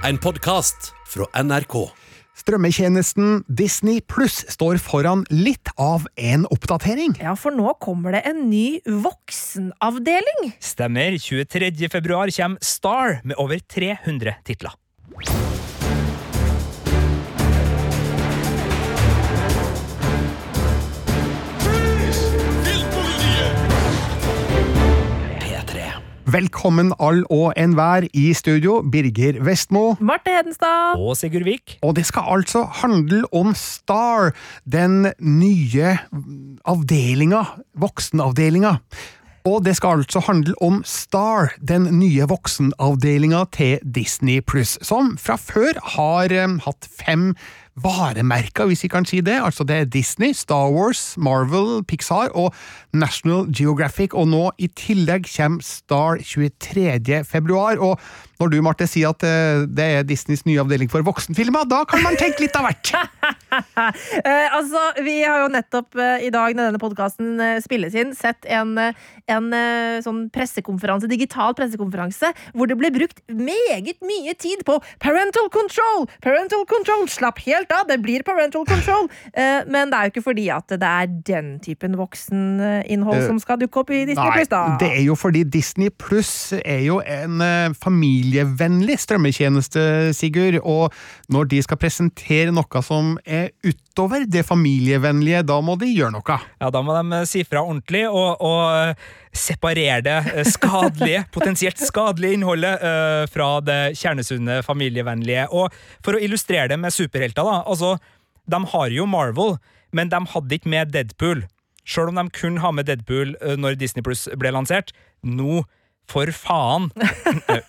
En podkast fra NRK. Strømmetjenesten Disney Pluss står foran litt av en oppdatering. Ja, for nå kommer det en ny voksenavdeling. Stemmer. 23. februar kommer Star med over 300 titler. Velkommen all og enhver i studio, Birger Vestmo. Marte Hedenstad. Og Sigurd Vik. Og det skal altså handle om Star, den nye avdelinga, voksenavdelinga. Og det skal altså handle om Star, den nye voksenavdelinga til Disney Pluss, som fra før har um, hatt fem varemerker, hvis vi kan si det. Altså det er Disney, Star Wars, Marvel, Pixar og National Geographic, og nå i tillegg kommer Star 23. februar. og når du, Marte, sier at uh, det er Disneys nye avdeling for voksenfilmer, da kan man tenke litt av hvert! eh, altså, vi har jo nettopp eh, i dag, når denne podkasten eh, spilles inn, sett en, en sånn pressekonferanse, digital pressekonferanse, hvor det ble brukt meget mye tid på parental control! Parental control! Slapp helt av, det blir parental control! Eh, men det er jo ikke fordi at det er den typen vokseninnhold som skal dukke opp i Disney Pluss, da. det er jo fordi Disney Pluss er jo en uh, familievennlig strømmetjeneste, Sigurd, og når de skal presentere noe som er utover det familievennlige, da må de gjøre noe. Ja, da må de si fra ordentlig og, og separere det skadelige, potensielt skadelige innholdet uh, fra det kjernesunne, familievennlige. Og for å illustrere det med superhelter, da. Altså, de har jo Marvel, men de hadde ikke med Deadpool. Sjøl om de kun har med Deadpool når Disney Plus ble lansert. Nå for faen,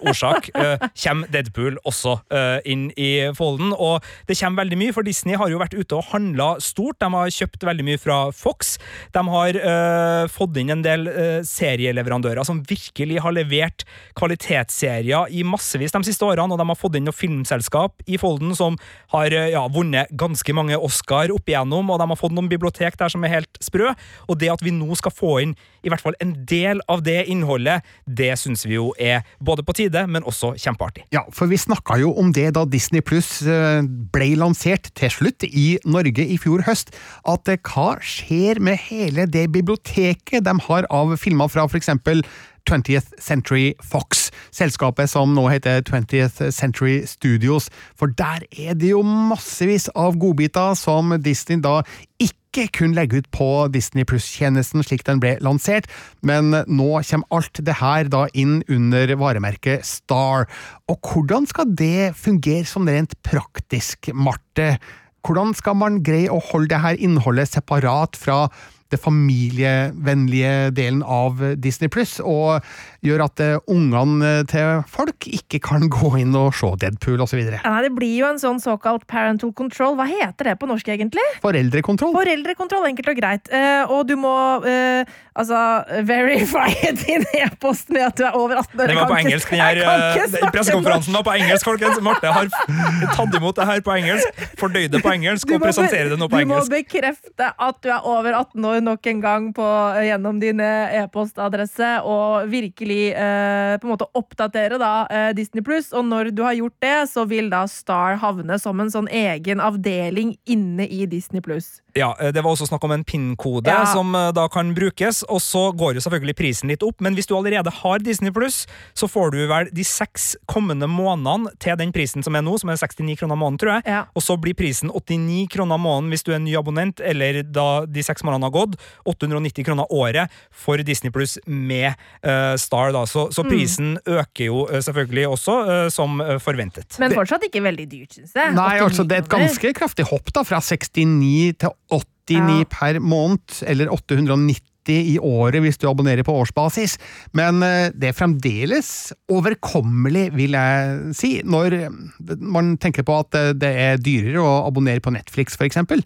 årsak, uh, kommer Deadpool også uh, inn i folden. Og det kommer veldig mye, for Disney har jo vært ute og handla stort. De har kjøpt veldig mye fra Fox. De har uh, fått inn en del serieleverandører som virkelig har levert kvalitetsserier i massevis de siste årene, og de har fått inn noen filmselskap i folden som har ja, vunnet ganske mange Oscar opp igjennom, og de har fått noen bibliotek der som er helt sprø. Og det at vi nå skal få inn i hvert fall en del av det innholdet, det syns vi jo er både på tide, men også kjempeartig. Ja, for vi snakka jo om det da Disney Pluss eh, ble lansert til slutt i Norge i fjor høst, at eh, hva skjer med hele det biblioteket de har av filmer fra eksempel 20th Century Fox, selskapet som nå heter 20th Century Studios, for der er det jo massevis av godbiter som Disney da ikke ikke kun legge ut på Disney Pluss-tjenesten slik den ble lansert, men nå kommer alt det her da inn under varemerket Star. Og hvordan skal det fungere som rent praktisk, Marte? Hvordan skal man greie å holde det her innholdet separat fra det familievennlige delen av Disney Pluss, og gjør at eh, ungene til folk ikke kan gå inn og se Deadpool osv. Ja, det blir jo en sånn såkalt parental control. Hva heter det på norsk, egentlig? Foreldrekontroll. Foreldrekontroll, enkelt og greit. Eh, og du må eh, altså verify din e-post med at du er over 18 år. Den var på engelsk, den her eh, pressekonferansen var på engelsk, folkens. Marte har tatt imot det her på engelsk, fordøyd det på engelsk og presenterer det nå på engelsk. Du må bekrefte at du er over 18 år nok en gang på, eh, gjennom din e-postadresse, og virkelig eh, på en måte oppdatere da eh, Disney pluss. Og når du har gjort det, så vil da Star havne som en sånn egen avdeling inne i Disney pluss. Ja, eh, Det var også snakk om en PIN-kode ja. som eh, da kan brukes. Og så går jo selvfølgelig prisen litt opp, men hvis du allerede har Disney pluss, så får du vel de seks kommende månedene til den prisen som er nå, som er 69 kroner måneden, tror jeg. Ja. Og så blir prisen 89 kroner måneden hvis du er en ny abonnent, eller da de seks månedene har gått. 890 kroner året for Disney pluss med uh, Star, da. Så, så mm. prisen mm. øker jo uh, selvfølgelig også, uh, som forventet. Men fortsatt ikke veldig dyrt, syns jeg. Nei, altså det er et ganske kraftig hopp, da, fra 69 til 89 ja. per måned, eller 890 i året hvis du abonnerer på årsbasis, men det er fremdeles overkommelig, vil jeg si, når man tenker på at det er dyrere å abonnere på Netflix, for eksempel.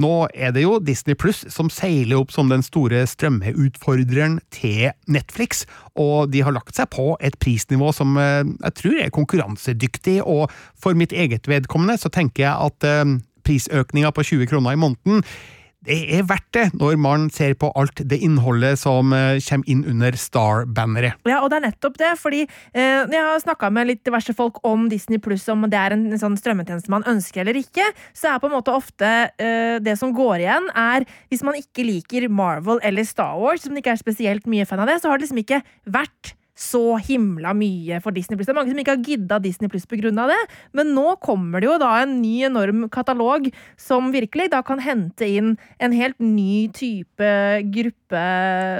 Nå er det jo Disney Pluss som seiler opp som den store strømmeutfordreren til Netflix, og de har lagt seg på et prisnivå som eh, jeg tror er konkurransedyktig, og for mitt eget vedkommende så tenker jeg at eh, prisøkninga på 20 kroner i måneden det er verdt det når man ser på alt det innholdet som eh, kommer inn under Star-banneret. Ja, og det er nettopp det, fordi eh, når jeg har snakka med litt diverse folk om Disney pluss, om det er en, en sånn strømmetjeneste man ønsker eller ikke, så er på en måte ofte eh, det som går igjen, er hvis man ikke liker Marvel eller Star Wars, som ikke er spesielt mye fan av det, så har det liksom ikke vært så himla mye for Disney Pluss. Det er mange som ikke har gidda Disney Pluss pga. det, men nå kommer det jo da en ny enorm katalog som virkelig da kan hente inn en helt ny type gruppe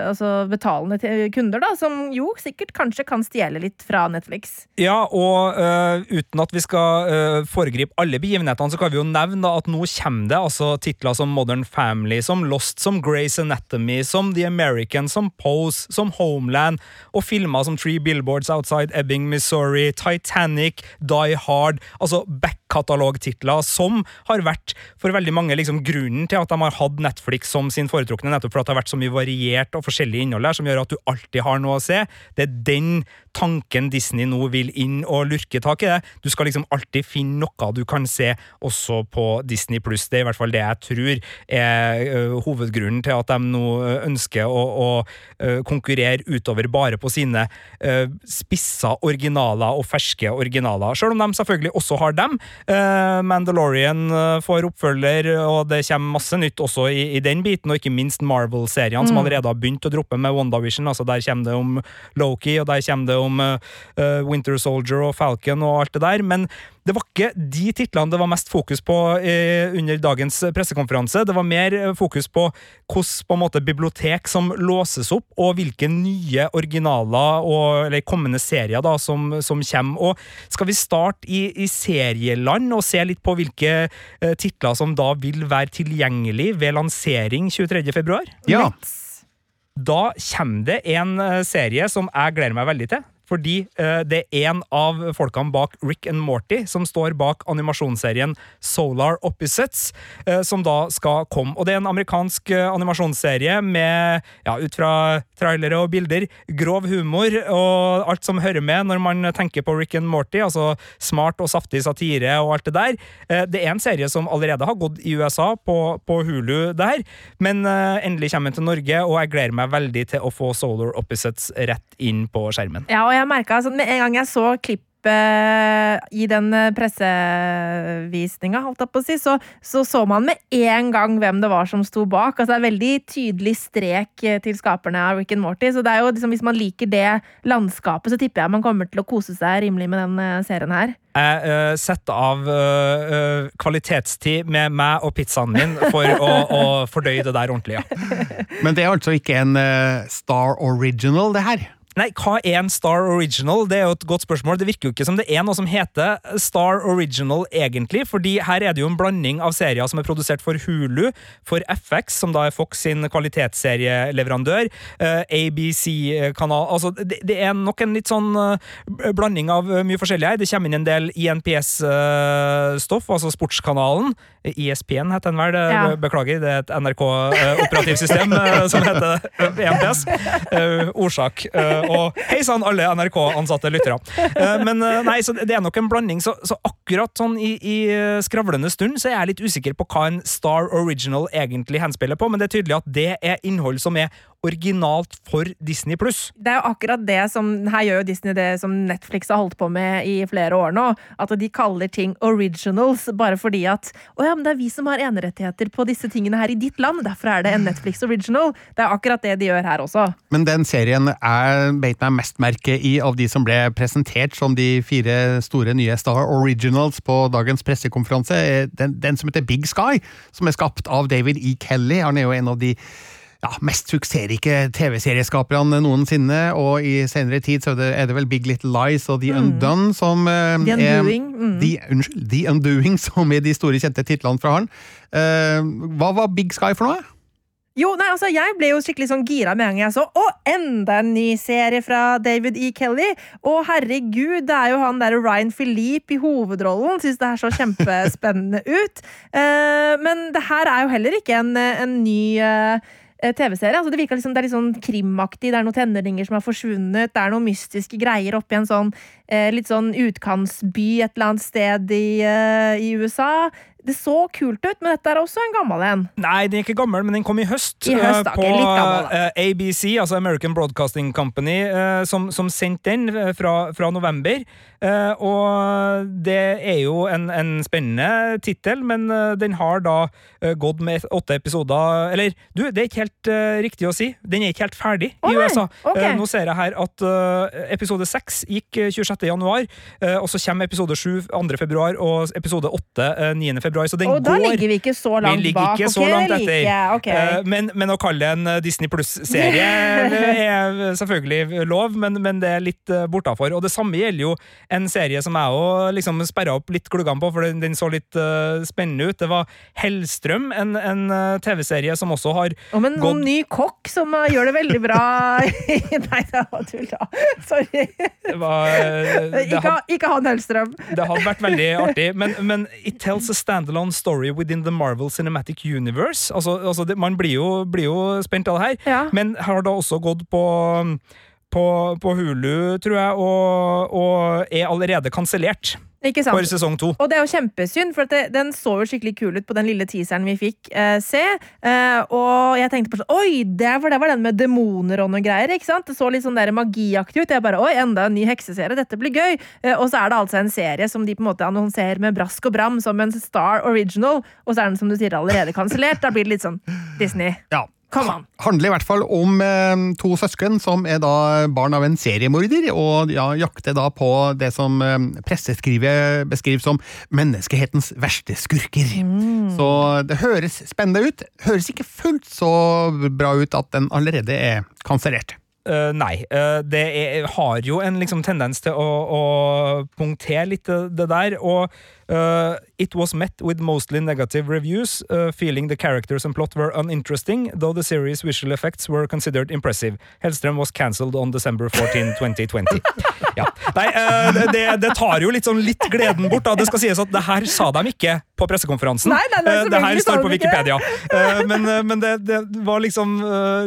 altså betalende kunder, da, som jo sikkert kanskje kan stjele litt fra Netflix. Ja, og uh, uten at vi skal uh, foregripe alle begivenhetene, så kan vi jo nevne at nå kommer det altså titler som Modern Family, som Lost, som Grace Anatomy, som The American, som Pose, som Homeland, og filmer som Three Billboards Outside Ebbing, Missouri, Titanic, Die Hard, altså back-katalogtitler som har vært for veldig mange liksom grunnen til at de har hatt Netflix som sin foretrukne, nettopp for at det har vært så mye variert og forskjellig innhold her, som gjør at du alltid har noe å se. Det er den tanken Disney nå vil inn og lurke tak i det. Du skal liksom alltid finne noe du kan se også på Disney pluss. Det er i hvert fall det jeg tror er hovedgrunnen til at de nå ønsker å, å konkurrere utover bare på sine uh, spissa originaler og ferske originaler. Selv om de selvfølgelig også har dem. Mandalorian får oppfølger, og det kommer masse nytt også i, i den biten, og ikke minst Marvel-seriene, mm. som allerede har begynt å droppe med WandaVision. altså Der kommer det om Loki, og der kommer det om uh, Winter Soldier og Falcon og alt det der, men det var ikke de titlene det var mest fokus på eh, under dagens pressekonferanse. Det var mer fokus på hvordan bibliotek som låses opp, og hvilke nye originaler og, eller kommende serier da, som, som kommer. Og skal vi starte i, i, serieland og se litt på hvilke eh, titler som da vil være tilgjengelig ved lansering 23.2? Ja. Da kommer det en eh, serie som jeg gleder meg veldig til fordi uh, det er en av folkene bak Rick and Morty som står bak animasjonsserien Solar Opposites, uh, som da skal komme. Og det er en amerikansk uh, animasjonsserie med, ja, ut fra trailere og bilder, grov humor og alt som hører med når man tenker på Rick and Morty, altså smart og saftig satire og alt det der. det er en serie som allerede har gått i USA, på, på Hulu der, men endelig kommer den til Norge, og jeg gleder meg veldig til å få Solar Opposites rett inn på skjermen. Ja, og jeg merka altså, med en gang jeg så klippet i den eh, pressevisninga, holdt jeg på å si, så, så, så man med en gang hvem det var som sto bak. Altså, det er veldig tydelig strek eh, til skaperne av Rick and Morty. Så det er jo liksom, hvis man liker det landskapet, så tipper jeg man kommer til å kose seg rimelig med den eh, serien her. Jeg uh, setter av uh, uh, kvalitetstid med meg og pizzaen min for å, å fordøye det der ordentlig, ja. Men det er altså ikke en Star Original, det her? Nei, hva er en Star Original? Det er jo et godt spørsmål. Det virker jo ikke som det er noe som heter Star Original, egentlig, fordi her er det jo en blanding av serier som er produsert for Hulu, for FX, som da er Fox sin kvalitetsserieleverandør, eh, ABC-kanal Altså, det, er nok en litt sånn uh, blanding av mye forskjellig her. Det kommer inn en del INPS-stoff, uh, altså Sportskanalen. ISP-en heter den vel, ja. beklager, det er et NRK-operativsystem som heter INPS. Ordsak og hei sann, alle NRK-ansatte lyttere. Eh, men eh, nei, så det er nok en blanding. Så, så akkurat sånn i, i, eh, skravlende stund så er jeg litt usikker på hva en Star Original egentlig henspiller på, men det er tydelig at det er innhold som er originalt for Disney pluss. Det er jo akkurat det som Her gjør jo Disney det som Netflix har holdt på med i flere år nå. At de kaller ting originals bare fordi at Å ja, men det er vi som har enerettigheter på disse tingene her i ditt land. Derfor er det en Netflix original. Det er akkurat det de gjør her også. Men den serien jeg beit meg mest merke i av de som ble presentert som de fire store nye Star Originals på dagens pressekonferanse, den, den som heter Big Sky, som er skapt av David E. Kelly. Han er jo en av de ja, mest suksessrike TV-serieskaperne noensinne, og i senere tid så er det, vel Big Little Lies og The mm. Undone som uh, The Undoing. Er, mm. the, unnskyld, The Undoing, som er de store, kjente titlene fra han. Uh, hva var Big Sky for noe? Jo, nei, altså, Jeg ble jo skikkelig sånn gira med en gang jeg så Å, enda en ny serie fra David E. Kelly! Å, herregud, det er jo han der Ryan Philippe i hovedrollen. Syns det er så kjempespennende ut. Uh, men det her er jo heller ikke en, en ny uh, TV-serie. Altså, det virker liksom, det er litt sånn krimaktig, det er noen tenåringer som har forsvunnet, det er noen mystiske greier oppi en sånn eh, litt sånn utkantsby et eller annet sted i, uh, i, USA. Det så kult ut, men dette er også en gammel en. Nei, den er ikke gammel, men den kom i høst. I høst, da, på okay, litt gammel, da. eh, ABC, altså American Broadcasting Company, eh, som, som sendte den eh, fra, fra november. Eh, og det er jo en, en spennende tittel, men eh, den har da eh, gått med åtte episoder Eller, du, det er ikke helt riktig å si. Den er ikke helt ferdig i nei, USA. ok. Eh, nå ser jeg her at episode seks gikk eh, 26. januar, og så kommer episode sju 2. februar, og episode åtte eh, 9. februar. Så den Og da går ligger vi ikke så langt bak. ikke så ok, langt etter. Okay. Men, men å kalle det en Disney Pluss-serie er selvfølgelig lov, men, men det er litt bortafor. Og det samme gjelder jo en serie som jeg òg liksom sperra opp litt gluggene på, for den, den så litt uh, spennende ut. Det var Hellstrøm, en, en eh, TV-serie som også har Om en gått- ny kokk som eh, gjør det veldig bra Nei, det var tull, da. Sorry. det var, det Ikke, had- ikke han Hellstrøm. Det hadde vært veldig artig, men, men it tells a standalone story within the Marvel Cinematic Universe. Altså, altså det, man blir jo, blir jo spent av det her, Ja. men har da også gått på på, på Hulu, tror jeg, og, og er allerede kansellert Ikke for sesong to. Og det er jo kjempesynd, for at det, den så jo skikkelig kul ut på den lille teaseren vi fikk eh, se. Eh, og jeg tenkte på sånn Oi, det for det var den med demoner og noe greier. ikke sant? Det så litt sånn der magiaktig ut. Jeg bare, oi, enda en ny hekseserie, dette blir gøy. Eh, og så er det altså en serie som de på en måte annonserer med brask og bram som en Star Original, og så er den som du sier allerede kansellert. Da blir det litt sånn Disney. Ja. On. handler i hvert fall om eh, to søsken som er da barn av en seriemorder, og ja, jakter da på det som eh, presseskrivet beskriver som menneskehetens verste skurker. Så det høres spennende ut. Høres ikke fullt så bra ut at den allerede er kansellert. Uh, nei. Uh, det er, har jo en liksom, tendens til å, å punktere litt det, det der, og eh, It was met with mostly negative reviews, uh, feeling the characters and plot were uninteresting, though the series' visual effects were considered impressive. Hellstrøm was cancelled on December 14, 2020. Ja. Nei, uh, det- det, tar jo litt sånn litt gleden bort. Da. Det skal sies at det her sa de ikke på pressekonferansen. Nei, nei, nei, Eh, det her står på. Wikipedia. Eh, men eh, men det, det var liksom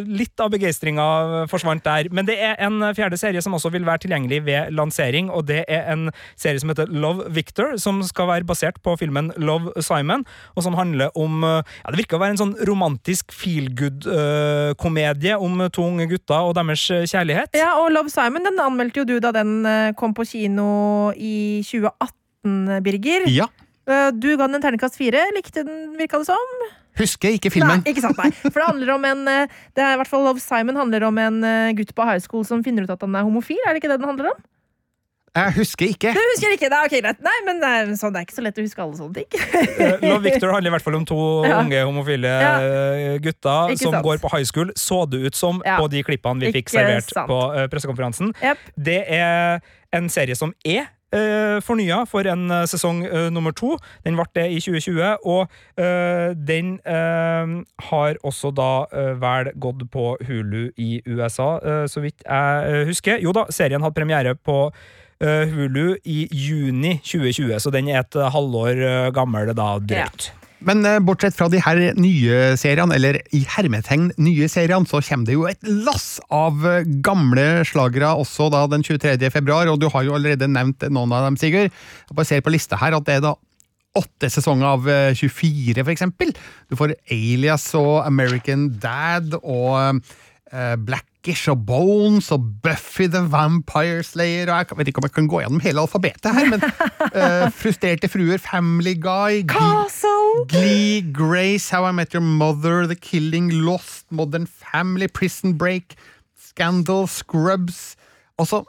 Litt av begeistringa forsvant der. Men det er en fjerde serie som også vil være tilgjengelig ved lansering, og det er en serie som heter Love Victor, som skal være basert på filmen Love Simon, og som handler om eh, Ja, det virker å være en sånn romantisk feel good-komedie om to unge gutter og deres eh, kjærlighet. Ja, og Love Simon den anmeldte jo du da den eh, kom på kino i 2018, Birger. Ja. Eh, Du ga den en terningkast fire. Likte den, virka det som? Husker ikke filmen. Nei, ikke sant, nei. For det handler om en eh, Det er i hvert fall Love Simon handler om en eh, gutt på high school som finner ut at han er homofil. Er det ikke det den handler om? Jeg husker ikke. Du husker ikke det? Ok, greit. Nei, men eh, sånn, det er ikke så lett å huske alle sånne ting. Eh, Love Victor handler i hvert fall om to Ja. unge homofile Ja. eh, gutter Ikke som sant. går på high school. Så det ut som Ja. på de klippene vi fikk servert sant. på eh, pressekonferansen. Yep. Det er en serie som er uh, fornya for en eh, sesong eh, nummer to. Den ble det i 2020, og eh, den eh, har også da eh, vel gått på Hulu i USA, eh, så vidt jeg eh, husker. Jo da, serien hadde premiere på eh, Hulu i juni 2020, så den er et eh, halvår eh, gammel da, drøyt. Men eh, bortsett fra de her nye seriene, eller i hermetegn nye seriene, så kommer det jo et lass av eh, gamle slagere også da den 23. februar, og du har jo allerede nevnt noen av dem, Sigurd. Jeg bare ser på lista her at det er da åtte sesonger av eh, 24, for eksempel. Du får Alias og American Dad og eh, Blackish og Bones og Buffy the Vampire Slayer og Jeg vet ikke om jeg kan gå gjennom hele alfabetet her, men uh, Frustrerte fruer, Family Guy, Castle! Glee, Grace, How I Met Your Mother, The Killing, Lost, Modern Family, Prison Break, Scandal, Scrubs Altså,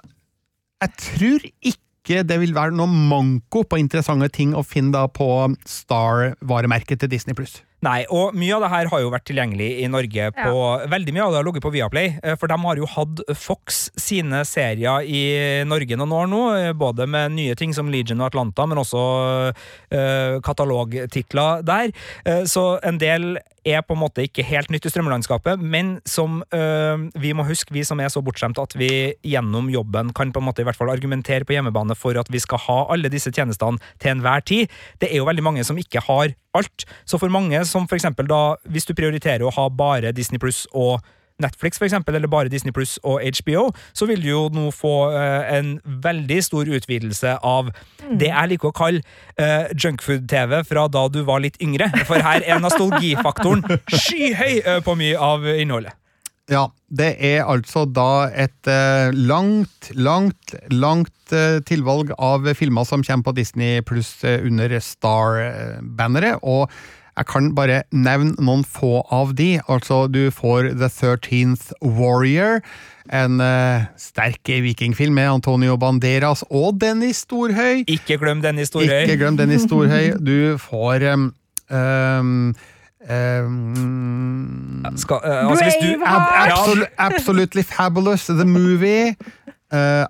jeg tror ikke det vil være noe manko på interessante ting å finne da på Star-varemerket til Disney+. Nei, og mye av det her har jo vært tilgjengelig i Norge på Veldig mye av det har ligget på Viaplay, eh, for de har jo hatt Fox sine serier i Norge noen år nå, eh, både med nye ting som Legion og Atlanta, men også eh, katalogtitler der. Så en del er på en måte ikke helt nytt i strømmelandskapet, men som øh, vi må huske, vi som er så bortskjemte at vi gjennom jobben kan på en måte i hvert fall argumentere på hjemmebane for at vi skal ha alle disse tjenestene til enhver tid. Det er jo veldig mange som ikke har alt. Så for mange som for eksempel da, hvis du prioriterer å ha bare Disney Pluss og Netflix, for eksempel, eller bare Disney Pluss og HBO, så vil du jo nå få eh, en veldig stor utvidelse av det jeg liker å kalle uh, junkfood-TV fra da du var litt yngre. For her er nostalgifaktoren skyhøy eh, på mye av innholdet. Ja, det er altså da et eh, langt, langt, langt eh, tilvalg av filmer som kommer på Disney pluss eh, under Star-banneret, og jeg kan bare nevne noen få av de. Altså, du får The 13th Warrior, en uh, sterk vikingfilm med Antonio Banderas og Dennis Storhøy. Ikke glem Dennis Storhøy. Ikke glem Dennis Storhøy. Du får um, um, um, Skal, uh, altså, hvis du, Ab Braveheart! absol absolutely Fabulous, the movie. Uh,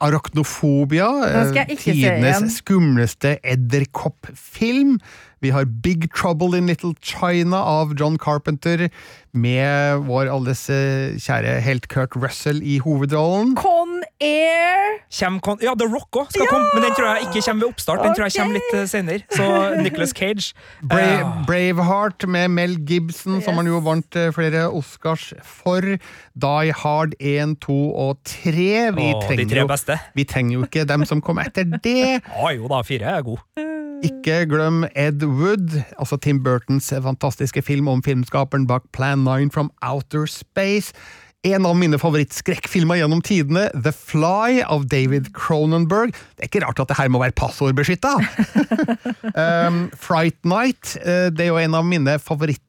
ikke tidenes skumleste edderkoppfilm. Vi har Big Trouble in Little China av John Carpenter, med vår alles eh, kjære helt Kurt Russell i hovedrollen. Con Air! Kjem kon ja, The Rock òg skal komme, men den tror jeg ikke kommer ved oppstart. Den tror jeg kommer litt uh, senere. Så Nicholas Cage. Bra eh, Braveheart med Mel Gibson, som han jo vant eh, flere Oscars for. Die Hard 1, 2 og 3. Vi, å, de trenger tre jo, vi trenger jo ikke dem som kom etter det. Ja, jo da, fire er god. Ikke glem Ed Wood, altså Tim Burtons fantastiske film om filmskaperen bak Plan 9 from Outer Space. En av mine favorittskrekkfilmer gjennom tidene, The Fly av David Cronenberg. Det er ikke rart at det her må være passordbeskytta! um, Fright Night, eh, det er jo en av mine favoritt...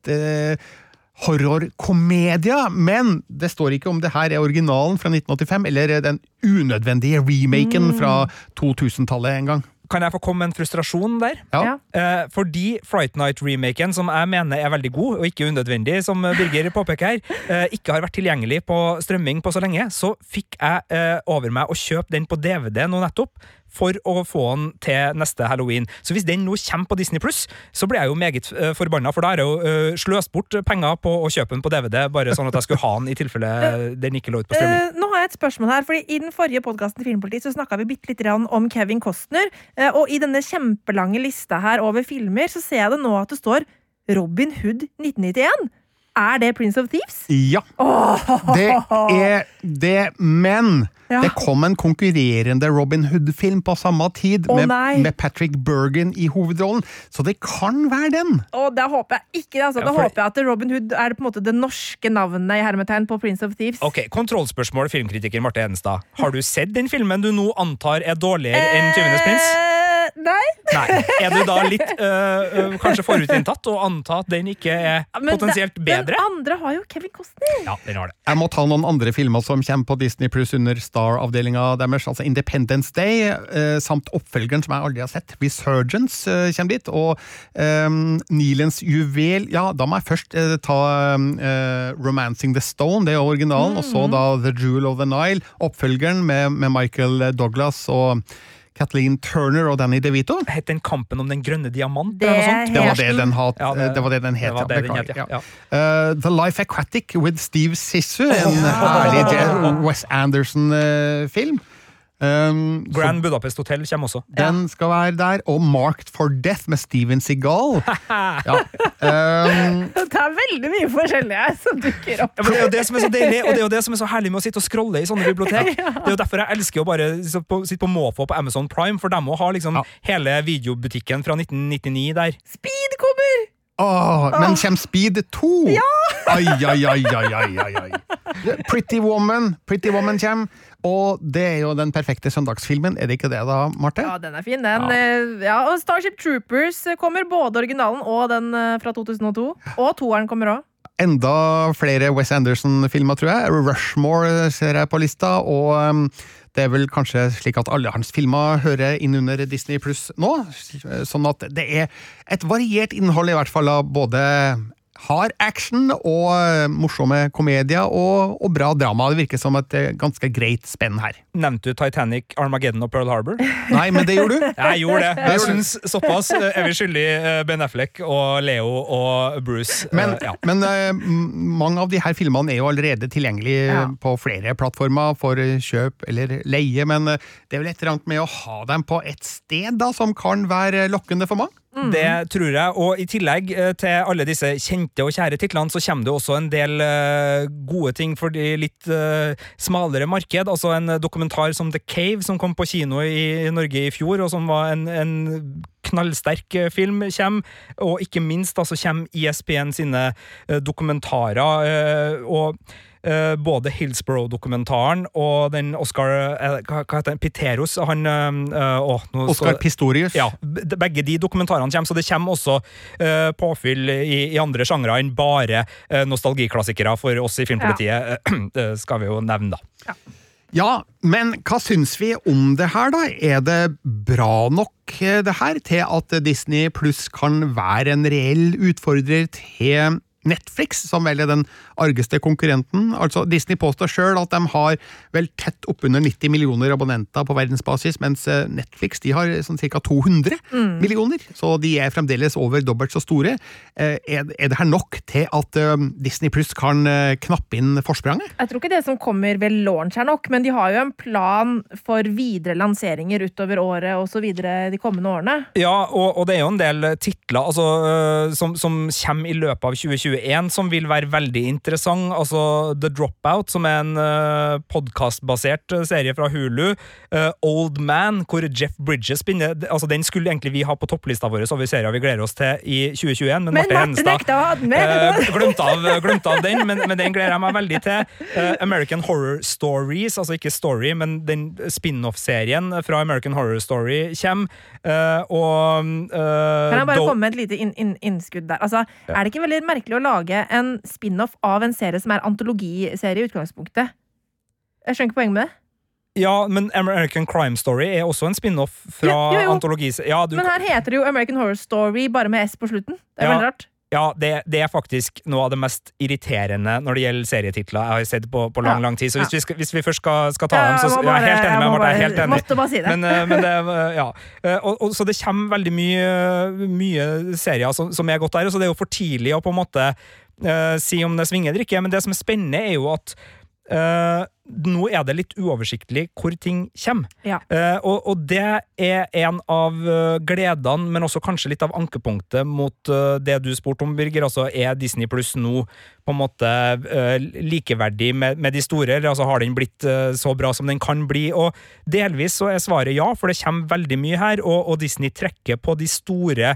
Horrorkomedier, men det står ikke om det her er originalen fra 1985 eller den unødvendige remaken fra 2000-tallet en gang. Kan jeg få komme med en frustrasjon der? Ja. Eh, fordi Fright Night-remaken, som jeg mener er veldig god, og ikke unødvendig, som Birger påpeker her, eh, ikke har vært tilgjengelig på strømming på så lenge, så fikk jeg eh, over meg å kjøpe den på DVD nå nettopp, for å få den til neste halloween. Så hvis den nå kommer på Disney Pluss, så blir jeg jo meget uh, forbanna, for da har jeg jo eh, sløst bort penger på å kjøpe den på DVD, bare sånn at jeg skulle ha den i tilfelle den ikke lå ute på strømming. Uh, nå har jeg et spørsmål her, fordi I den forrige podkasten Filmpolitiet så snakka vi bitte litt om Kevin Costner. eh, og i denne kjempelange lista her over filmer, så ser jeg det nå at det står Robin Hood 1991. Er det Prince of Thieves? Ja, det er det, men Ja. det kom en konkurrerende Robin Hood-film på samme tid, oh, med, med Patrick Bergen i hovedrollen, så det kan være den. Oh, da håper jeg ikke. Altså, Ja, da håper jeg at Robin Hood er på en måte det norske navnet i hermetegn på Prince of Thieves. Ok, Kontrollspørsmål, filmkritiker Marte Hedenstad. Har du sett den filmen du nå antar er dårligere enn 'Tyvenes prins'? Nei. Nei. Er du da litt øh, øh, kanskje forutinntatt og anta at den ikke er Men potensielt det- bedre? Den andre har jo Kevin Costner. Ja, den har det. Jeg må ta noen andre filmer som kommer på Disney Pluss under Star-avdelinga deres, altså Independence Day, eh, samt oppfølgeren som jeg aldri har sett, Resurgence, eh, kommer dit, og eh, Nilens juvel Ja, da må jeg først eh, ta eh, Romancing the Stone, det er originalen, og så da The Jewel of the Nile, oppfølgeren med, med Michael Douglas og Kathleen Turner og Danny DeVito. Het den Kampen om den grønne diamant? Det eller noe sånt? Det var det den. hat, Ja, det- det, var det den het. det var ja, den het, ja, ja. Uh, The Life Aquatic with Steve Sissu, en herlig Wes Anderson-film. Um, så Grand Budapest Hotel kommer også. den skal være der. Og Marked for Death med Steven Seagal. Ja. Um, Det er veldig mye forskjellig her som dukker opp. Ja, det er jo det som er så deilig, og det er jo det som er så herlig med å sitte og scrolle i sånne bibliotek. Det er jo derfor jeg elsker å bare sitte på, sitte på måfå på Amazon Prime, for de må ha liksom Ja. hele videobutikken fra 1999 der. Speed! Åh, men kommer Speed 2? Ai, ai, ai, ai, ai, ai, ai. Pretty Woman Pretty Woman kommer. Og det er jo den perfekte søndagsfilmen, er det ikke det da, Marte? Ja, den er fin, den. Ja. Ja, og Starship Troopers kommer, både originalen og den eh, fra 2002. Og toeren kommer òg. enda flere Wes Anderson-filmer, tror jeg. Rushmore ser jeg på lista, og um, det er vel kanskje slik at alle hans filmer hører inn under Disney pluss nå. Sånn at det er et variert innhold, i hvert fall av både hard action og uh, morsomme komedier og, og bra drama. Det virker som et ganske greit spenn her. Nevnte du Titanic, Armageddon og Pearl Harbor? Nei, men det gjorde du. Jeg gjorde det. Jeg synes syns såpass eh, er vi skyldig eh, Ben Affleck og Leo og Bruce. eh, Men, ja. men eh, mange av de her filmene er jo allerede tilgjengelig Ja. på flere plattformer for eh, kjøp eller leie, men eh, det er vel et eller annet med å ha dem på et sted da, som kan være lokkende for mange? Det tror jeg. Og i tillegg eh, til alle disse kjente og kjære titlene, så kommer det også en del eh, gode ting for de litt eh, smalere marked. Altså en dokumentar som The Cave, som kom på kino i Norge i fjor, og som var en, en knallsterk eh, film, kommer. Og ikke minst altså, kommer ESPN sine eh, dokumentarer. eh, og både Hillsborough-dokumentaren og den Oscar eh, Hva heter den? Piteros. Han å, nå Oscar Pistorius. ja, begge de dokumentarene kommer, så det kommer også uh, påfyll i, i andre sjangre enn bare uh, nostalgiklassikere for oss i Filmpolitiet. Det skal vi jo nevne, da. Ja, men hva syns vi om det her, da? Er det bra nok, eh, det her, til at Disney pluss kan være en reell utfordrer til Netflix, som vel er den argeste konkurrenten. Altså, Disney påstår sjøl at de har vel tett oppunder 90 millioner abonnenter på verdensbasis, mens eh, Netflix de har sånn ca. 200 millioner, så de er fremdeles over dobbelt så store. Eh, Er, det her nok til at eh, Disney pluss kan knappe inn forspranget? Jeg tror ikke det som kommer ved launch er nok, men de har jo en plan for videre lanseringer utover året og så videre de kommende årene. Ja, og, og det er jo en del titler altså, som, som kommer i løpet av 2021 som vil være veldig interessant. Altså The Dropout, som er en uh, podkastbasert serie fra Hulu. Uh, Old Man, hvor Jeff Bridges spinner altså, Den skulle egentlig vi ha på topplista vår over serier vi gleder oss til i 2021, men, Men Marte Henstad! Eh, glemte, av, glemte av den, men, men den gleder jeg meg veldig til. Uh, American Horror Stories, altså ikke Story, men den spin-off-serien fra American Horror Story kommer. Eh, og eh, Kan jeg bare komme med et lite inn, inn, innskudd der? Altså, Er det ikke veldig merkelig å lage en spin-off av en serie som er antologiserie i utgangspunktet? Jeg skjønner ikke poenget med det. Ja, men American Crime Story er også en spin-off fra ja, antologi... Ja, du, Men her heter det jo American Horror Story, bare med S på slutten. Det er Ja. veldig rart. Ja det, det er faktisk noe av det mest irriterende når det gjelder serietitler jeg har sett på, på lang, Ja. lang tid. Så hvis, vi, skal, hvis vi først skal, skal ta Ja, dem, så må jeg er helt enig med Marte. Jeg er bare- helt enig. Måtte bare si det. Men, eh, men det, eh, ja. Eh, Og, og, så det kommer veldig mye, mye serier som, som er godt der, så det er jo for tidlig å på en måte uh, si om det svinger eller ikke, men det som er spennende, er jo at eh, nå er det litt uoversiktlig hvor ting kommer. Ja. Eh, og, og det er en av eh, gledene, men også kanskje litt av ankepunktet mot uh, det du spurte om, Birger. Altså, er Disney Pluss nå på en måte uh, likeverdig med, med de store, altså, har den blitt uh, så bra som den kan bli? Og delvis så er svaret ja, for det kommer veldig mye her, og, og Disney trekker på de store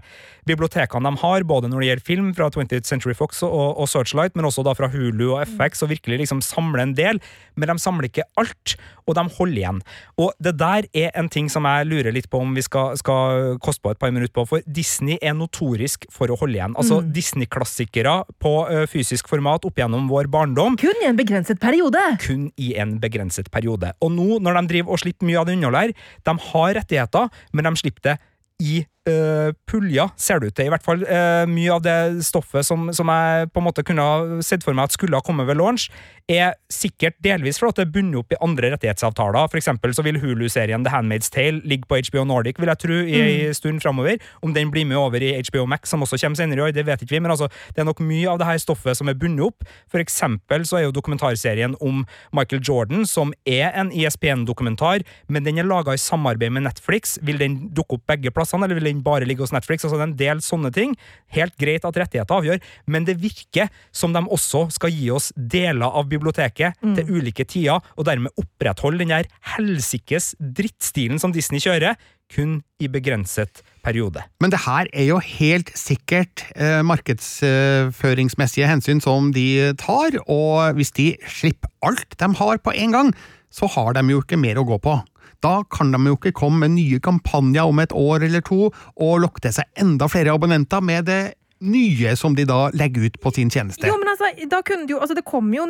bibliotekene de har, både når det gjelder film fra 20th Century Fox og, og Searchlight, men også da fra Hulu og FX, og virkelig liksom samle en del. Men de samler ikke alt, og de holder igjen. Og det der er en ting som jeg lurer litt på om vi skal, skal koste på et par minutter på, for Disney er notorisk for å holde igjen. Altså Disney-klassikere på ø, fysisk format opp gjennom vår barndom Kun i en begrenset periode! kun i en begrenset periode. Og nå, når de driver og slipper mye av det innholdet her, de har rettigheter, men de slipper det i uh, pulja, ser det ut til. I hvert fall uh, mye av det stoffet som, som jeg på en måte kunne ha sett for meg at skulle ha kommet ved launch, er sikkert delvis fordi det er bundet opp i andre rettighetsavtaler. For eksempel så vil Hulu-serien The Handmaid's Tale ligge på HBO Nordic, vil jeg tro, i en stund framover. Om den blir med over i HBO Max, som også kommer senere i år, det vet ikke vi, men altså, det er nok mye av det her stoffet som er bundet opp. For eksempel så er jo dokumentarserien om Michael Jordan, som er en ESPN-dokumentar, men den er laga i samarbeid med Netflix. Vil den dukke opp begge plassene, eller vil den bare ligger hos Netflix? Altså, det er en del sånne ting. Helt greit at rettigheter avgjør, men det virker som de også skal gi oss deler av biblioteket til ulike tider, og dermed opprettholde den der helsikes drittstilen som Disney kjører, kun i begrenset periode. Men det her er jo helt sikkert eh, markedsføringsmessige hensyn som de tar, og hvis de slipper alt de har på en gang, så har de jo ikke mer å gå på. Da kan de jo ikke komme med nye kampanjer om et år eller to og lokke til seg enda flere abonnenter med det nye som de da legger ut på sin tjeneste. Jo, men altså, da kunne det jo Altså, det kommer jo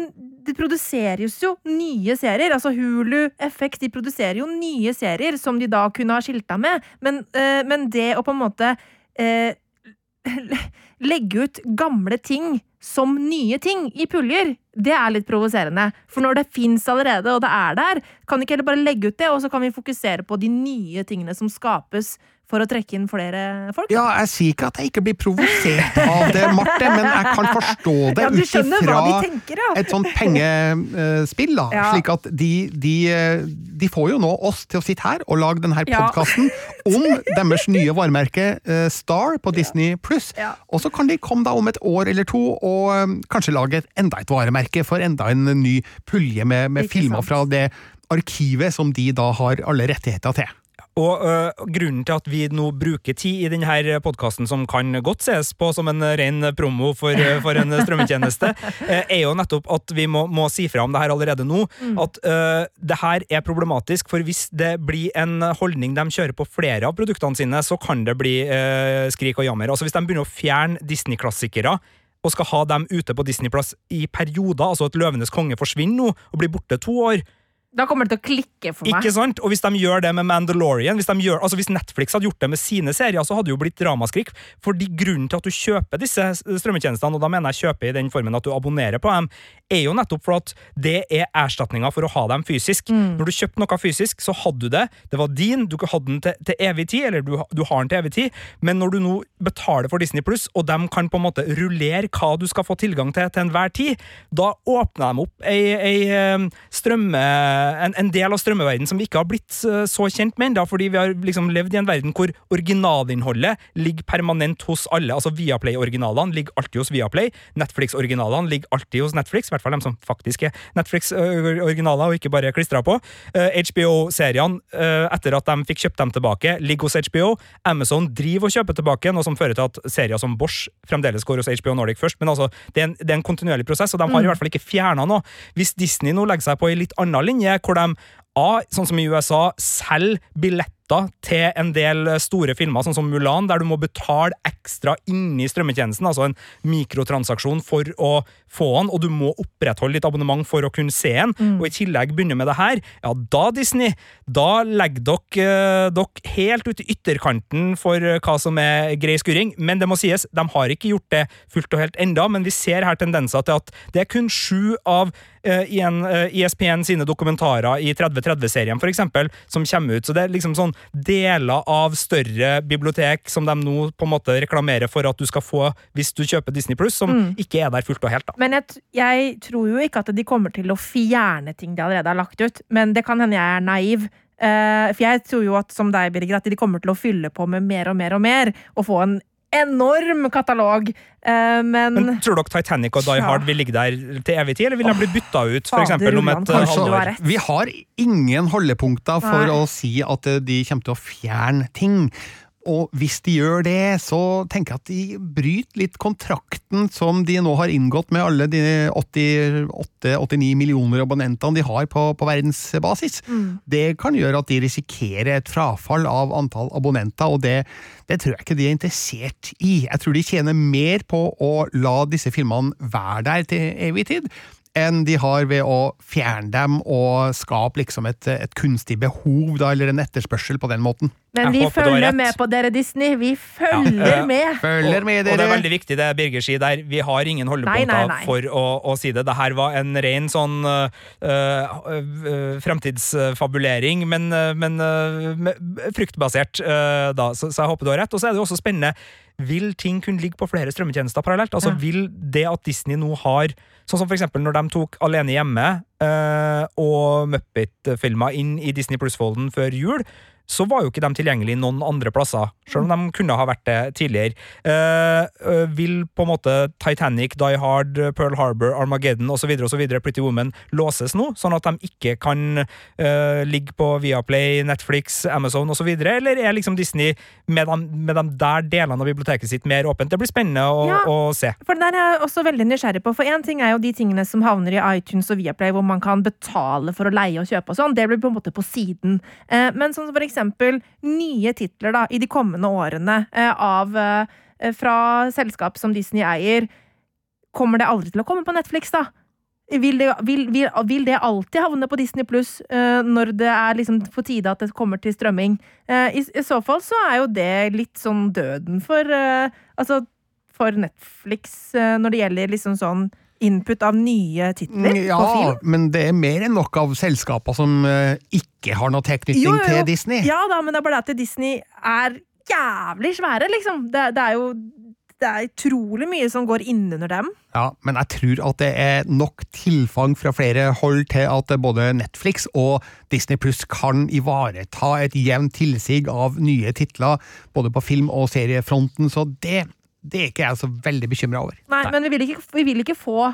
Det produseres jo nye serier. Altså Hulu, FX, de produserer jo nye serier som de da kunne ha skilta med. Men, øh, men det å på en måte øh, legge ut gamle ting som nye ting i puljer, det er litt provoserende. For når det fins allerede, og det er der, kan ikke heller bare legge ut det, og så kan vi fokusere på de nye tingene som skapes for å trekke inn flere folk? Ja, jeg sier ikke at jeg ikke blir provosert av det, Marte, men jeg kan forstå det Ja, ut ifra ja. et sånt pengespill, da. Ja. Slik at de, de, de får jo nå oss til å sitte her og lage denne podkasten om deres nye varemerke eh, Star på Disney pluss. Og så kan de komme da om et år eller to og eh, kanskje lage enda et varemerke for enda en ny pulje med, med filmer fra det arkivet som de da har alle rettigheter til. Og øh, Grunnen til at vi nå bruker tid i denne podkasten, som kan godt ses på som en ren promo for, øh, for en strømmetjeneste, øh, er jo nettopp at vi må, må si fra om det her allerede nå. At øh, det her er problematisk, for hvis det blir en holdning de kjører på flere av produktene sine, så kan det bli øh, skrik og jammer. Altså Hvis de begynner å fjerne Disney-klassikere og skal ha dem ute på Disney Plass i perioder, altså at Løvenes konge forsvinner nå og blir borte to år, Da kommer det til å klikke for meg. ikke sant? Og hvis de gjør det med Mandalorian hvis, de gjør, altså hvis Netflix hadde gjort det med sine serier, så hadde det jo blitt dramaskrik. Fordi grunnen til at du kjøper disse strømmetjenestene, og da mener jeg kjøper i den formen at du abonnerer på dem, er jo nettopp for at det er erstatninga for å ha dem fysisk. Når du kjøpte noe fysisk, så hadde du det. Det var din, du hadde den til, til evig tid, eller du, du har den til evig tid. Men når du nå betaler for Disney Pluss, og de kan på en måte rullere hva du skal få tilgang til til enhver tid, da åpner de opp ei, ei eh, strømme, en, en del av strømmeverdenen som vi ikke har blitt eh, så kjent med ennå, fordi vi har liksom levd i en verden hvor originalinnholdet ligger permanent hos alle. Altså Viaplay-originalene ligger alltid hos Viaplay. Netflix-originalene ligger alltid hos Netflix, i hvert fall de som faktisk er Netflix-originaler og ikke bare klistra på. Eh, HBO-seriene, eh, etter at de fikk kjøpt dem tilbake, ligger hos HBO. Amazon driver og kjøper tilbake, noe som fører til at serier som Bosch fremdeles går hos HBO Nordic først. Men altså, det er en, det er en kontinuerlig prosess, og de har i hvert fall ikke fjerna noe. Hvis Disney nå legger seg på ei litt annen linje, hvor de A, sånn som i USA, selger billetter til en del store filmer, sånn som Mulan, der du må betale ekstra inni strømmetjenesten, altså en mikrotransaksjon for å få den, og du må opprettholde ditt abonnement for å kunne se den, og i tillegg begynne med det her, ja, da, Disney, da legger dere, eh, dere helt ut i ytterkanten for eh, hva som er grei skuring, men det må sies, de har ikke gjort det fullt og helt enda, men vi ser her tendenser til at det er kun sju av eh, igjen, eh, ESPN sine dokumentarer i 3030-serien, for eksempel, som kommer ut. Så det er liksom sånn deler av større bibliotek som de nå på en måte reklamerer for at du skal få hvis du kjøper Disney Pluss, som ikke er der fullt og helt, da. Men jeg, jeg tror jo ikke at de kommer til å fjerne ting de allerede har lagt ut. Men det kan hende jeg er naiv. Uh, for jeg tror jo at som deg, Birger, at de kommer til å fylle på med mer og mer og mer. Og få en enorm katalog. Eh, men, Men tror dere Titanic og Die Ja. Hard vil ligge der til evig tid, eller vil de bli bytta ut for eksempel om et halvår? Vi har ingen holdepunkter for Nei. å si at eh, de kommer til å fjerne ting. Og hvis de gjør det, så tenker jeg at de bryter litt kontrakten som de nå har inngått med alle de 88-89 millioner abonnentene de har på, på verdensbasis. Det kan gjøre at de risikerer et frafall av antall abonnenter, og det, det tror jeg ikke de er interessert i. Jeg tror de tjener mer på å la disse filmene være der til evig tid, enn de har ved å fjerne dem og skape liksom et, et kunstig behov, da, eller en etterspørsel på den måten. men vi følger med på dere, Disney. Vi følger Ja. med. Følger og, med og det er veldig viktig det Birger sier der. Vi har ingen holdepunkter for å, å si det. Det her var en ren sånn øh, øh, fremtidsfabulering, men, øh, men øh, fruktbasert, da. Så, så jeg håper du har rett. Og så er det jo også spennende. Vil ting kunne ligge på flere strømmetjenester parallelt? Altså Ja. Vil det at Disney nå har Sånn som for eksempel når de tok Alene hjemme øh, og Muppet-filmer inn i Disney Pluss-folden før jul, så var jo ikke de tilgjengelige noen andre plasser, selv om de kunne ha vært det tidligere. Eh, eh, vil på en måte Titanic, Die Hard, Pearl Harbor, Armageddon osv., Pretty Woman låses nå, sånn at de ikke kan eh, ligge på Viaplay, Netflix, Amazon osv., eller er liksom Disney med de, med de der delene av biblioteket sitt mer åpent? Det blir spennende å, Ja. å se. For det der er jeg også veldig nysgjerrig på. For én ting er jo de tingene som havner i iTunes og Viaplay, hvor man kan betale for å leie og kjøpe og sånn. Det blir på en måte på siden. Eh, Men sånn som for eksempel nye titler da, i de kommende årene eh, av eh, fra selskap som Disney eier, kommer det aldri til å komme på Netflix, da? Vil det, vil, vil, vil det alltid havne på Disney pluss når det er liksom på tide at det kommer til strømming? Eh, i, så fall så er jo det litt sånn døden for eh, Altså for Netflix eh, når det gjelder liksom sånn input av nye titler Mm, Ja, på film. men det er mer enn nok av selskaper som eh, ikke har noe tilknytning til Disney. Ja da, men det er bare det at Disney er jævlig svære, liksom. Det, det er jo det er utrolig mye som går innunder dem. Ja, men jeg tror at det er nok tilfang fra flere hold til at både Netflix og Disney Pluss kan ivareta et jevnt tilsig av nye titler, både på film- og seriefronten, så det, det er ikke jeg så veldig bekymra over. Nei, men vi vil ikke, vi vil ikke få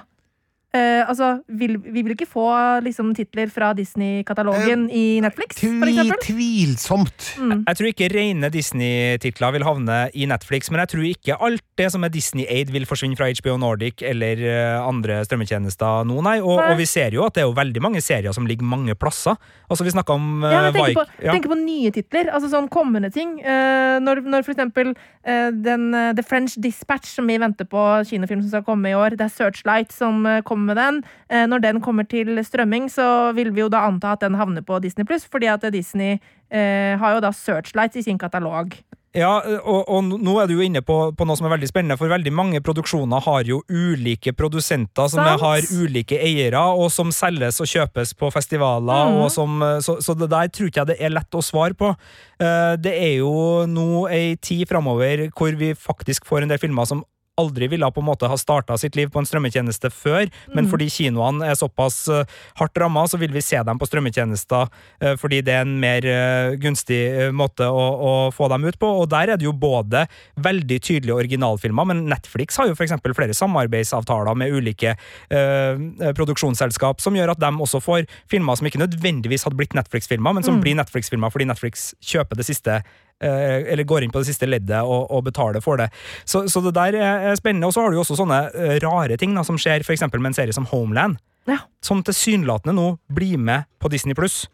eh, altså, vil, vi vil ikke få liksom, titler fra Disney-katalogen i Netflix, for eksempel. tvilsomt. Mm. Jeg tror ikke rene Disney-titler vil havne i Netflix, men jeg tror ikke alt det som er Disney-aid vil forsvinne fra HBO Nordic eller eh, andre strømmetjenester nå, nei. Og, Nei. og vi ser jo at det er jo veldig mange serier som ligger mange plasser. Altså, vi snakka om Ja, men uh, jeg tenker, på, ja. tenker på nye titler, altså sånn kommende ting. Uh, når, når for eksempel den, The French Dispatch, som vi venter på kinofilm som skal komme i år, det er Searchlight som eh, kommer med den. Eh, når den kommer til strømming, så vil vi jo da anta at den havner på Disney Pluss, fordi at Disney eh, har jo da Searchlight i sin katalog. Ja, og, og nå er du jo inne på, på noe som er veldig spennende, for veldig mange produksjoner har jo ulike produsenter som Sans. har ulike eiere, og som selges og kjøpes på festivaler, mm. som, så, så det der tror ikke jeg det er lett å svare på. Eh, Det er jo nå ei tid framover hvor vi faktisk får en del filmer som aldri ville på en måte ha starta sitt liv på en strømmetjeneste før, men Mhm. fordi kinoene er såpass eh, hardt ramma, så vil vi se dem på strømmetjenester eh, fordi det er en mer eh, gunstig måte å, å få dem ut på. Og der er det jo både veldig tydelige originalfilmer, men Netflix har jo f.eks. flere samarbeidsavtaler med ulike øh, produksjonsselskap som gjør at de også får filmer som ikke nødvendigvis hadde blitt Netflix-filmer, men som Mm. blir Netflix-filmer fordi Netflix kjøper det siste eller går inn på det siste leddet og, og betaler for det. Så, så det der er spennende. Og så har du jo også sånne eh, rare ting da, som skjer f.eks. med en serie som Homeland, Ja. som tilsynelatende nå blir med på Disney pluss.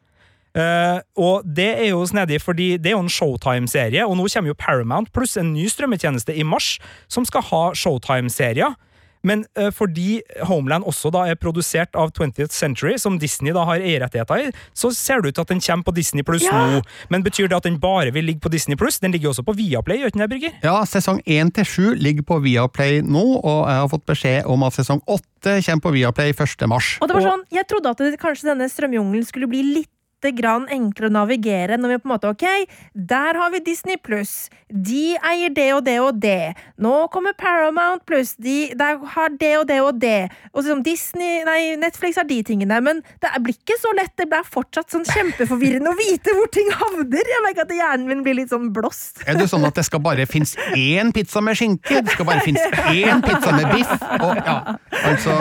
og det er jo snedig, fordi det er jo en Showtime-serie, og nå kommer jo Paramount pluss en ny strømmetjeneste i mars som skal ha Showtime-serier. Men uh, fordi Homeland også da er produsert av 20th Century, som Disney da har eierrettigheter i, så ser det ut til at den kommer på Disney Pluss Ja. nå. Men betyr det at den bare vil ligge på Disney Pluss? Den ligger jo også på Viaplay, gjør den det, Birger? Ja, sesong 1 til 7 ligger på Viaplay nå, og jeg har fått beskjed om at sesong 8 kommer på Viaplay 1. mars. Og det var sånn, Jeg trodde at det, kanskje denne strømjungelen skulle bli litt grann enklere å navigere når vi på en måte Ok, der har vi Disney pluss. De eier det og det og det. Nå kommer Paramount pluss. De der har det og det og det. Og sånn Disney, nei, Netflix har de tingene. Men det blir ikke så lett. Det blir fortsatt sånn kjempeforvirrende å vite hvor ting havner. Jeg merker at hjernen min blir litt sånn blåst. Er det sånn at det skal bare finnes én pizza med skinke? Det skal bare finnes én pizza med biff? Og, ja, altså,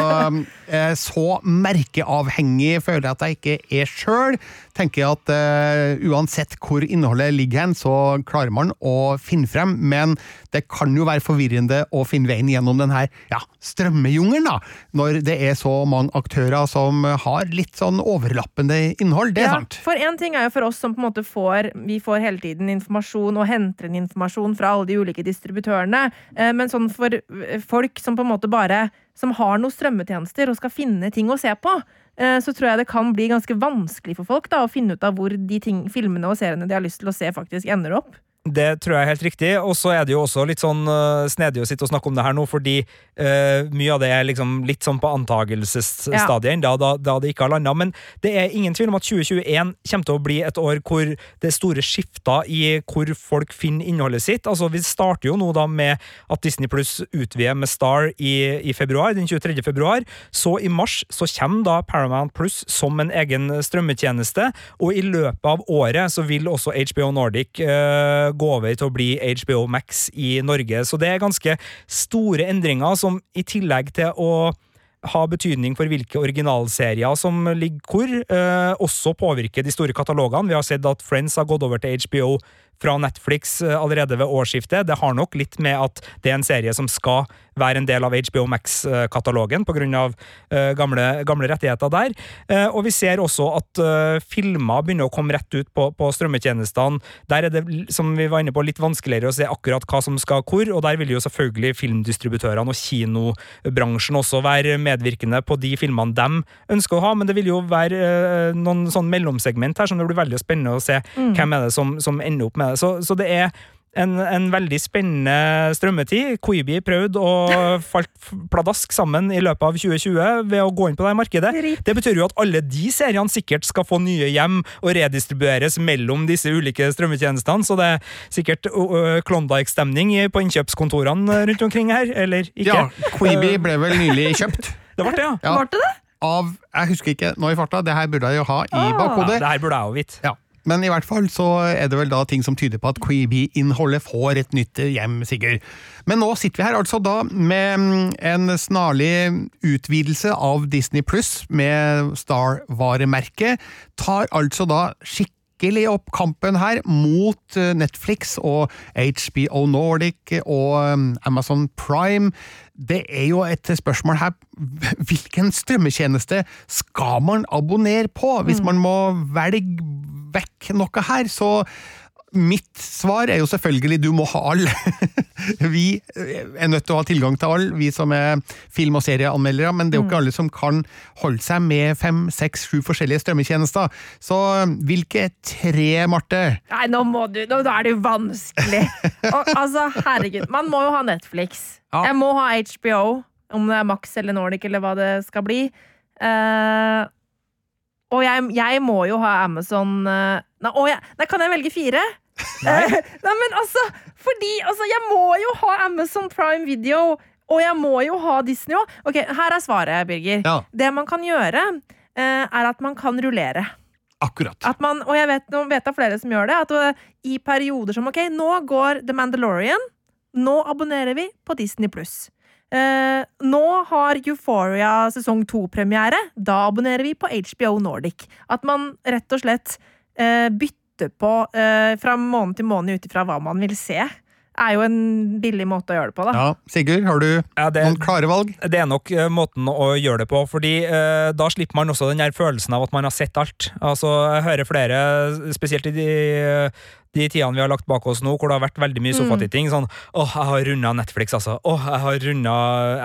eh, så merkeavhengig føler jeg at jeg ikke er sjøl. Tenker jeg at uh, uansett hvor innholdet ligger hen, så klarer man å finne frem, men det kan jo være forvirrende å finne veien gjennom denne ja, strømmejungelen, da, når det er så mange aktører som har litt sånn overlappende innhold. Det er Ja, sant. For en ting er jo for oss som på en måte får Vi får hele tiden informasjon og henter inn informasjon fra alle de ulike distributørene. eh, Men sånn for eh, folk som på en måte bare Som har noen strømmetjenester og skal finne ting å se på, så tror jeg det kan bli ganske vanskelig for folk da å finne ut av hvor de ting, filmene og seriene de har lyst til å se, faktisk ender opp. Det tror jeg er helt riktig. Og så er det jo også litt sånn uh, snedig å sitte og snakke om det her nå, fordi uh, mye av det er liksom litt sånn på antagelsesstadiet ennå, da, da det ikke har landa. Men det er ingen tvil om at 2021 kommer til å bli et år hvor det er store skifter i hvor folk finner innholdet sitt. Altså, Vi starter jo nå da med at Disney Pluss utvider med Star i, i februar, den 23. februar. Så i mars så kommer da Paramount Pluss som en egen strømmetjeneste, og i løpet av året så vil også HBO Nordic gå over til å bli HBO Max i Norge. Så det er ganske store endringer som i tillegg til å ha betydning for hvilke originalserier som ligger hvor, eh, også påvirker de store katalogene. Vi har sett at Friends har gått over til HBO fra Netflix eh, allerede ved årsskiftet. Det har nok litt med at det er en serie som skal være en del av HBO Max-katalogen pga. Uh, gamle, gamle rettigheter der. Eh, og vi ser også at eh, filmer begynner å komme rett ut på, på strømmetjenestene. Der er det, som vi var inne på, litt vanskeligere å se akkurat hva som skal hvor, og der vil jo selvfølgelig filmdistributørene og kinobransjen også være medvirkende på de filmene de ønsker å ha, men det vil jo være eh, noen sånn mellomsegment her som det blir veldig spennende å se hvem er det som, som ender opp med. Så, så det er en, en veldig spennende strømmetid. Koibi prøvde og falt pladask sammen i løpet av 2020 ved å gå inn på det markedet. Det betyr jo at alle de seriene sikkert skal få nye hjem og redistribueres mellom disse ulike strømmetjenestene, så det er sikkert Klondyke-stemning på innkjøpskontorene rundt omkring her, eller ikke? Ja, Koibi ble vel nylig kjøpt. Det ble det, ja. Ja, Var det det? av Jeg husker ikke nå i farta, det her burde jeg jo ha i bakhodet. ja. Det her burde jeg jo vite. Ja. Men i hvert fall så er det vel da ting som tyder på at Queeby-innholdet får et nytt hjem, Sigurd. Men nå sitter vi her altså da med mm, en snarlig utvidelse av Disney Pluss med Star-varemerket. Tar altså da skikkelig opp kampen her mot eh, Netflix og HBO Nordic og mm, Amazon Prime. Det er jo et spørsmål her hvilken strømmetjeneste skal man abonnere på? Hvis man må velge vekk noe her, så Mitt svar er jo selvfølgelig du må ha alle. vi er nødt til å ha tilgang til alle, vi som er film- og serieanmeldere, men det er jo ikke alle som kan holde seg med fem, seks, sju forskjellige strømmetjenester. Så hvilke tre, Marte? Nei, nå må du Nå er det jo vanskelig. Og, altså, herregud. Man må jo ha Netflix. Ja. Jeg må ha HBO, om det er Max eller Nordic eller hva det skal bli. Eh, og jeg, jeg må jo ha Amazon eh, nei, jeg, nei, kan jeg velge fire? Nei. nei, men altså Fordi altså, jeg må jo ha Amazon Prime Video, og jeg må jo ha Disney òg. Ok, her er svaret, Birger. Ja. Det man kan gjøre, eh, er at man kan rullere. Akkurat. At man, og jeg vet, vet av flere som gjør det, at i perioder som ok, nå går The Mandalorian, nå abonnerer vi på Disney Pluss. Eh, nå har Euphoria sesong to-premiere, da abonnerer vi på HBO Nordic. At man rett og slett eh, bytter på eh, fra måned til måned ut ifra hva man vil se. Er jo en billig måte å gjøre det på, da. Ja, Sigurd, har du Ja, det, noen klare valg? det er nok eh, måten å gjøre det på, fordi eh, da slipper man også den der følelsen av at man har sett alt. Altså, jeg hører flere, spesielt i de, de tidene vi har lagt bak oss nå, hvor det har vært veldig mye sofatitting, sånn åh, jeg har runda Netflix, altså. Åh, jeg har runda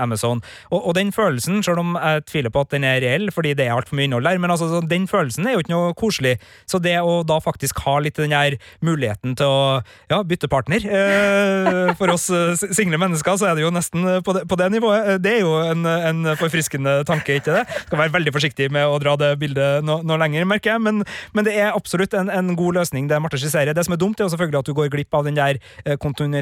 Amazon. Og, og den følelsen, selv om jeg tviler på at den er reell, fordi det er altfor mye innhold der, men altså, så den følelsen er jo ikke noe koselig. Så det å da faktisk ha litt den der muligheten til å ja, bytte partner eh, for oss eh, single mennesker, så er det jo nesten på det, på det nivået. Eh, Det er jo en, en forfriskende tanke, ikke det? Skal være veldig forsiktig med å dra det bildet noe nå lenger, merker jeg, men, men det er absolutt en, en god løsning, det Marte skisserer. Det som er dumt, er jo selvfølgelig at du går glipp av den der kontinuitetsrabatten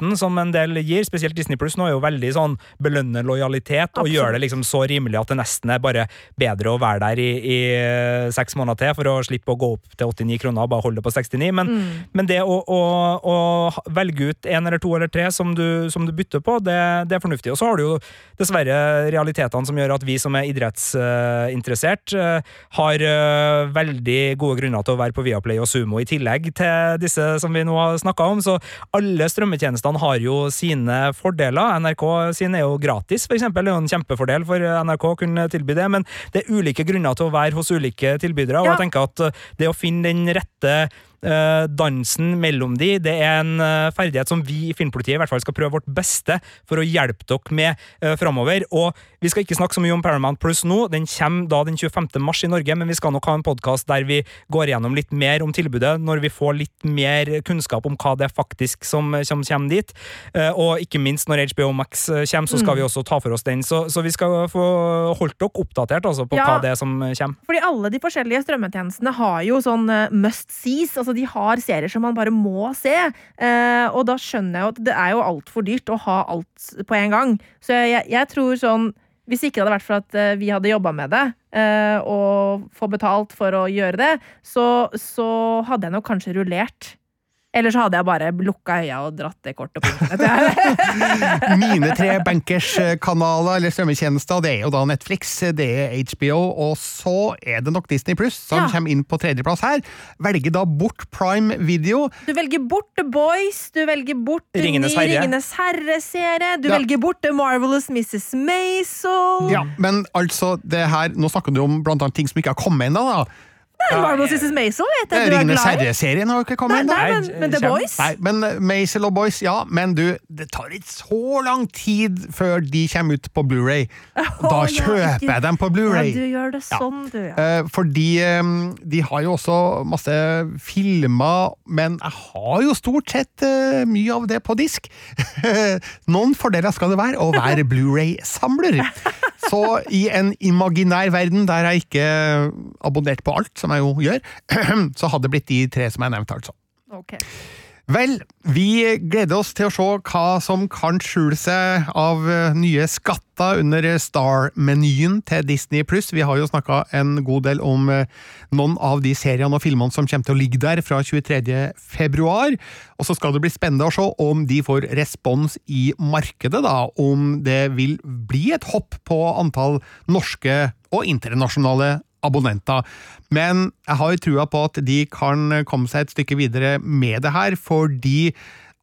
kontinuitetsrabatten som en del gir, spesielt Disney Pluss nå er jo veldig sånn belønner lojalitet og gjør det liksom så rimelig at det nesten er bare bedre å være der i, i eh, seks måneder til for å slippe å gå opp til 89 kroner og bare holde på 69. Men, men det å, å, å velge ut en eller to eller tre som du, som du bytter på, det, det er fornuftig. Og så har du jo dessverre realitetene som gjør at vi som er idrettsinteressert, eh, har eh, veldig gode grunner til å være på Viaplay og Sumo i tillegg til disse som vi nå har snakka om. Så alle strømmetjenestene har jo sine fordeler. NRK sin er jo gratis, eksempel. Det er jo en kjempefordel for NRK å kunne tilby det, men det er ulike grunner til å være hos ulike tilbydere. Og Ja. jeg tenker at det å finne den rette dansen mellom de, det er en eh, ferdighet som vi i Filmpolitiet i hvert fall skal prøve vårt beste for å hjelpe dere med uh, framover. Og vi skal ikke snakke så mye om Paramount Plus nå, den kommer da den 25. mars i Norge, men vi skal nok ha en podkast der vi går igjennom litt mer om tilbudet, når vi får litt mer kunnskap om hva det er faktisk som, som kommer dit. Uh, og ikke minst når HBO Max eh, kommer, så skal vi også ta for oss den. Så, så vi skal få holdt dere oppdatert altså, på Ja. hva det er som kommer. Fordi alle de forskjellige strømmetjenestene har jo sånn eh, must sees. Altså de har serier som man bare må se. Eh, og da skjønner jeg jo at det er jo altfor dyrt å ha alt på en gang. Så jeg, jeg tror sånn hvis ikke det hadde vært for at eh, vi hadde jobba med det, eh, og få betalt for å gjøre det, så, så hadde jeg nok kanskje rullert. Eller så hadde jeg bare lukka øya og dratt det kortet på internett. Mine tre bankerskanaler eller strømmetjenester, det er jo da Netflix, det er HBO, og så er det nok Disney Pluss som Ja. kommer inn på tredjeplass her. Velger da bort Prime Video. Du velger bort The Boys, du velger bort Ringenes herre. Ringenes herre-serie, du Ja. velger bort The Marvelous Mrs. Maisel. Ja, men altså, det her, nå snakker du om blant annet ting som ikke har kommet ennå, da. Marvelous Mrs. Maisel vet jeg du er Ringenes glad i. herre-serien har jo ikke kommet Nei, ennå. nei, Nei, men, men The Boys? Nei, men eh, Maisel og Boys, ja. Men du, det tar ikke så lang tid før de kommer ut på Blu-ray. Da kjøper jeg dem på Blu-ray. Ja, du gjør det sånn, du. Ja. Eh, fordi eh, de har jo også masse filmer, men jeg har jo stort sett eh, mye av det på disk. Noen fordeler skal det være å være Blu-ray-samler. Så i en imaginær verden der jeg ikke abonnerte på alt, som jeg jo gjør, så hadde det blitt de tre som jeg nevnte, altså. Okay. Vel, vi gleder oss til å se hva som kan skjule seg av eh, nye skatter under Star-menyen til Disney Pluss. Vi har jo snakka en god del om eh, noen av de seriene og filmene som kommer til å ligge der fra 23. februar. Og så skal det bli spennende å se om de får respons i markedet, da. Om det vil bli et hopp på antall norske og internasjonale abonnenter. Men jeg har jo trua på at de kan komme seg et stykke videre med det her, fordi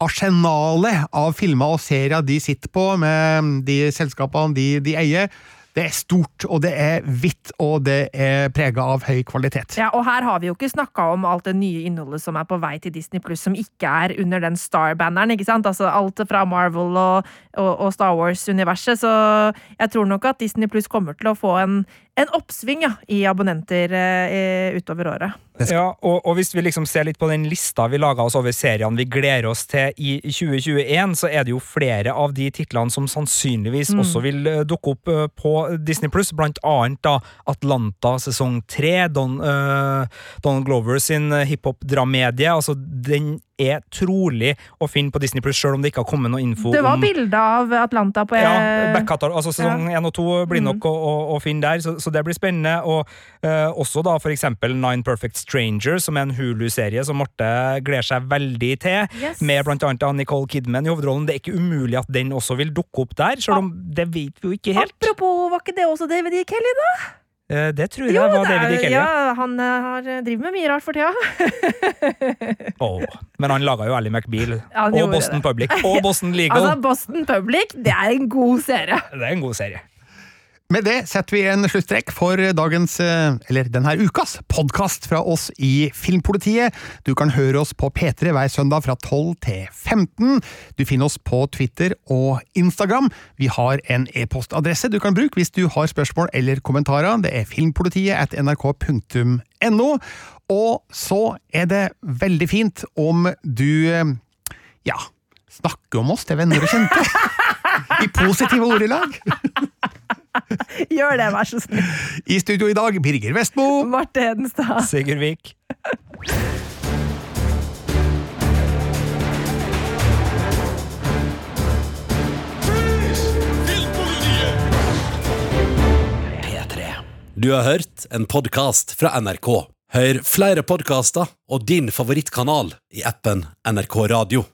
arsenalet av filmer og serier de sitter på, med de selskapene de, de eier, det er stort, og det er hvitt, og det er prega av høy kvalitet. Ja, og her har vi jo ikke snakka om alt det nye innholdet som er på vei til Disney Pluss, som ikke er under den Star-banneren. ikke sant? Altså Alt fra Marvel og, og, og Star Wars-universet. Så jeg tror nok at Disney Pluss kommer til å få en, en oppsving ja, i abonnenter eh, utover året. Ja, og, og hvis vi liksom ser litt på den lista vi laga oss over seriene vi gleder oss til i 2021, så er det jo flere av de titlene som sannsynligvis også vil eh, dukke opp eh, på Disney Pluss, blant annet da Atlanta sesong tre, Don, uh, Donald Glover sin hiphop-dramedie. Altså, den er trolig å finne på Disney Pluss, sjøl om det ikke har kommet noe info Det var om bilder av Atlanta på ja, Backhatter. altså Sesong én og to blir nok å, å, å finne der, så, så det blir spennende. Og eh, også da for eksempel Nine Perfect Strangers, som er en Hulu-serie som Marte gleder seg veldig til. Yes. Med blant annet Nicole Kidman i hovedrollen. Det er ikke umulig at den også vil dukke opp der, selv om det vet vi jo ikke helt. Apropos, var ikke det også David E. Kelly, da? Eh, det tror jeg var er- David E. Kelly. Ja, han eh, har, driver med mye rart for tida. Åh, men han laga jo Ally McBeal. Og Boston det. Public. Og Boston Legal. Altså, Boston Public, det er en god serie. det er en god serie. Med det setter vi en sluttstrek for dagens, eh, eller denne ukas, podkast fra oss i Filmpolitiet. Du kan høre oss på P3 hver søndag fra 12 til 15. Du finner oss på Twitter og Instagram. Vi har en e-postadresse du kan bruke hvis du har spørsmål eller kommentarer. Det er filmpolitiet at nrk.no. Og så er det veldig fint om du, eh, ja, snakker om oss til venner og kjente. I positive ordelag. Gjør det, vær så snill. I studio i dag, Birger Vestmo. Marte Hedenstad. Sigurd Vik. Du har hørt en podkast fra NRK. Hør flere podkaster og din favorittkanal i appen NRK Radio.